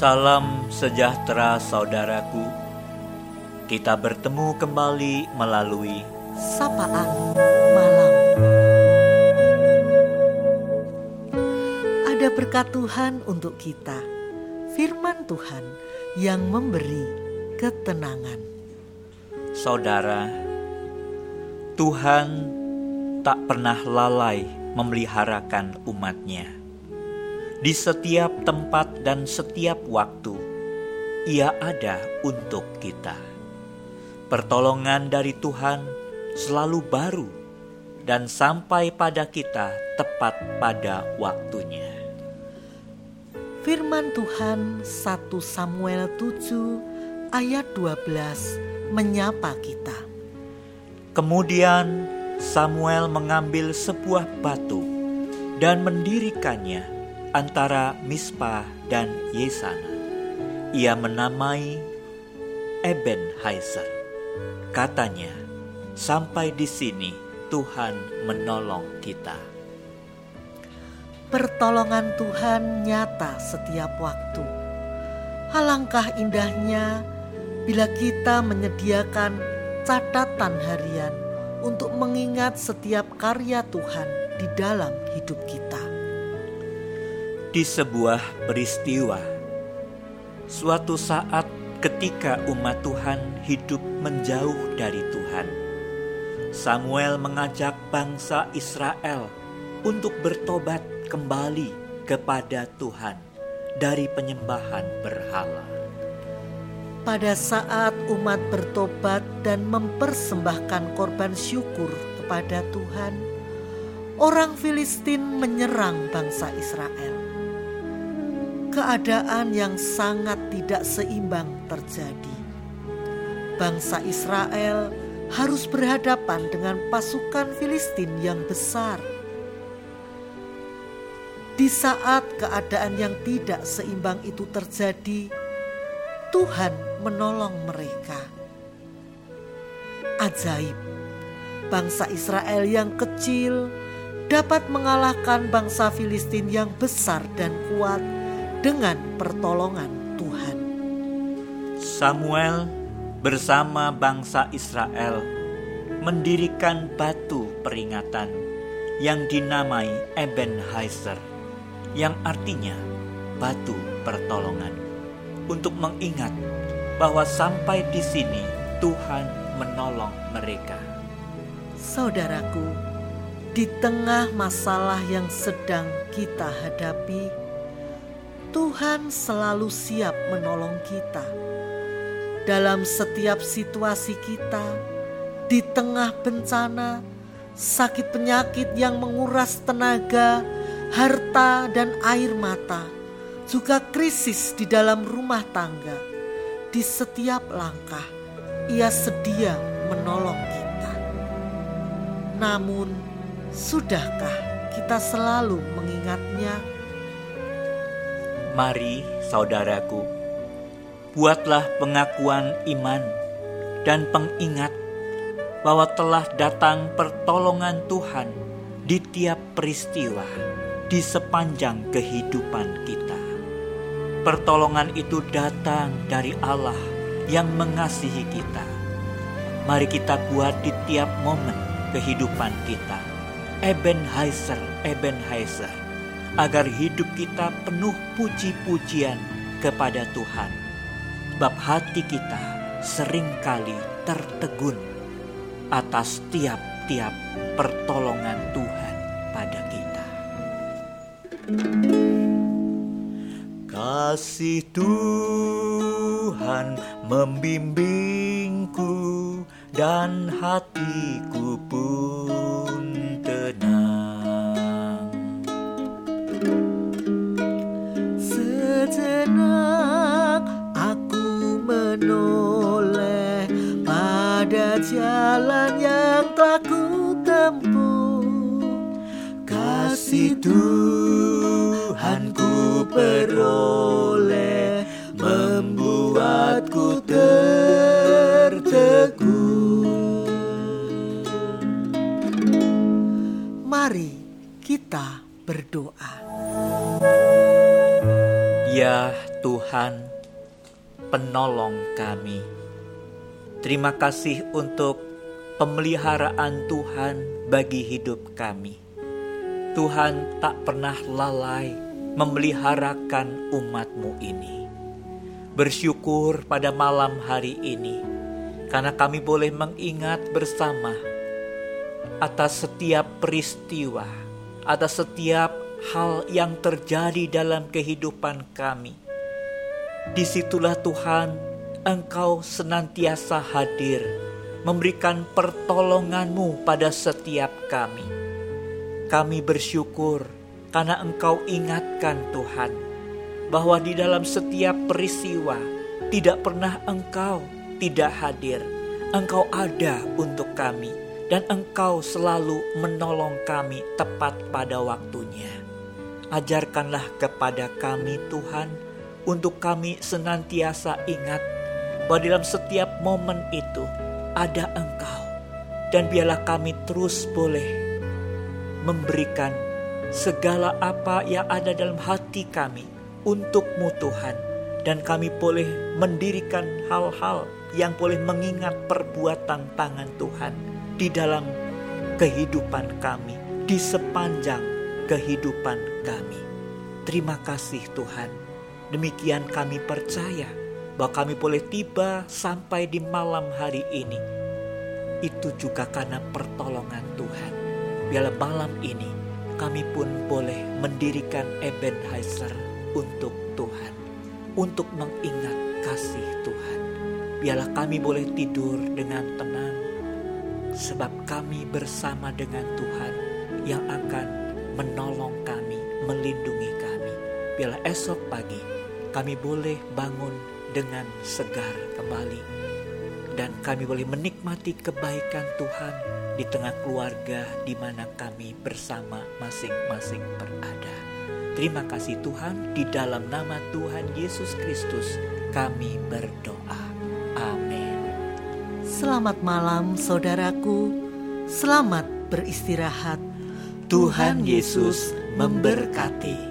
Salam sejahtera saudaraku. Kita bertemu kembali melalui sapaan malam. Ada berkat Tuhan untuk kita. Firman Tuhan yang memberi ketenangan. saudara. Tuhan tak pernah lalai memeliharakan umatnya. Di setiap tempat dan setiap waktu, ia ada untuk kita. Pertolongan dari Tuhan selalu baru dan sampai pada kita tepat pada waktunya. Firman Tuhan 1 Samuel 7 ayat 12 menyapa kita. Kemudian Samuel mengambil sebuah batu dan mendirikannya antara Mispa dan Yesana. Ia menamai Eben Haiser. Katanya, sampai di sini Tuhan menolong kita. Pertolongan Tuhan nyata setiap waktu. Alangkah indahnya bila kita menyediakan catatan harian untuk mengingat setiap karya Tuhan di dalam hidup kita. Di sebuah peristiwa, suatu saat ketika umat Tuhan hidup menjauh dari Tuhan, Samuel mengajak bangsa Israel untuk bertobat kembali kepada Tuhan dari penyembahan berhala. Pada saat umat bertobat dan mempersembahkan korban syukur kepada Tuhan, orang Filistin menyerang bangsa Israel. Keadaan yang sangat tidak seimbang terjadi. Bangsa Israel harus berhadapan dengan pasukan Filistin yang besar. Di saat keadaan yang tidak seimbang itu terjadi, Tuhan menolong mereka. Ajaib, bangsa Israel yang kecil dapat mengalahkan bangsa Filistin yang besar dan kuat dengan pertolongan Tuhan. Samuel bersama bangsa Israel mendirikan batu peringatan yang dinamai Eben Heiser, yang artinya batu pertolongan untuk mengingat bahwa sampai di sini Tuhan menolong mereka. Saudaraku, di tengah masalah yang sedang kita hadapi, Tuhan selalu siap menolong kita. Dalam setiap situasi kita, di tengah bencana, sakit penyakit yang menguras tenaga, harta, dan air mata, juga krisis di dalam rumah tangga. Di setiap langkah, Ia sedia menolong kita. Namun, sudahkah kita selalu mengingatnya? Mari, saudaraku, buatlah pengakuan iman dan pengingat bahwa telah datang pertolongan Tuhan di tiap peristiwa di sepanjang kehidupan kita. Pertolongan itu datang dari Allah yang mengasihi kita. Mari kita buat di tiap momen kehidupan kita. Eben Heiser, Eben Heiser. Agar hidup kita penuh puji-pujian kepada Tuhan. Sebab hati kita sering kali tertegun atas tiap-tiap pertolongan Tuhan pada kita. Kasih Tuhan membimbingku dan hatiku pun pada jalan yang telah ku tempuh. Kasih Tuhan ku peroleh membuatku tertegun. Mari kita berdoa. Ya Tuhan, penolong kami. Terima kasih untuk pemeliharaan Tuhan bagi hidup kami. Tuhan tak pernah lalai memeliharakan umatmu ini. Bersyukur pada malam hari ini, karena kami boleh mengingat bersama atas setiap peristiwa, atas setiap hal yang terjadi dalam kehidupan kami Di situlah Tuhan, Engkau senantiasa hadir, memberikan pertolonganmu pada setiap kami. Kami bersyukur karena Engkau ingatkan Tuhan, bahwa di dalam setiap peristiwa tidak pernah Engkau tidak hadir. Engkau ada untuk kami dan Engkau selalu menolong kami tepat pada waktunya. Ajarkanlah kepada kami Tuhan, untuk kami senantiasa ingat bahwa dalam setiap momen itu ada Engkau, dan biarlah kami terus boleh memberikan segala apa yang ada dalam hati kami untukmu Tuhan, dan kami boleh mendirikan hal-hal yang boleh mengingat perbuatan tangan Tuhan di dalam kehidupan kami, di sepanjang kehidupan kami. Terima kasih Tuhan. Demikian kami percaya bahwa kami boleh tiba sampai di malam hari ini. Itu juga karena pertolongan Tuhan. Biarlah malam ini kami pun boleh mendirikan Ebenezer untuk Tuhan. Untuk mengingat kasih Tuhan. Biarlah kami boleh tidur dengan tenang. Sebab kami bersama dengan Tuhan yang akan menolong kami, melindungi kami. Biarlah esok pagi kami boleh bangun dengan segar kembali. Dan kami boleh menikmati kebaikan Tuhan di tengah keluarga di mana kami bersama masing-masing berada. Terima kasih Tuhan, di dalam nama Tuhan Yesus Kristus kami berdoa. Amin. Selamat malam saudaraku, selamat beristirahat. Tuhan Yesus memberkati.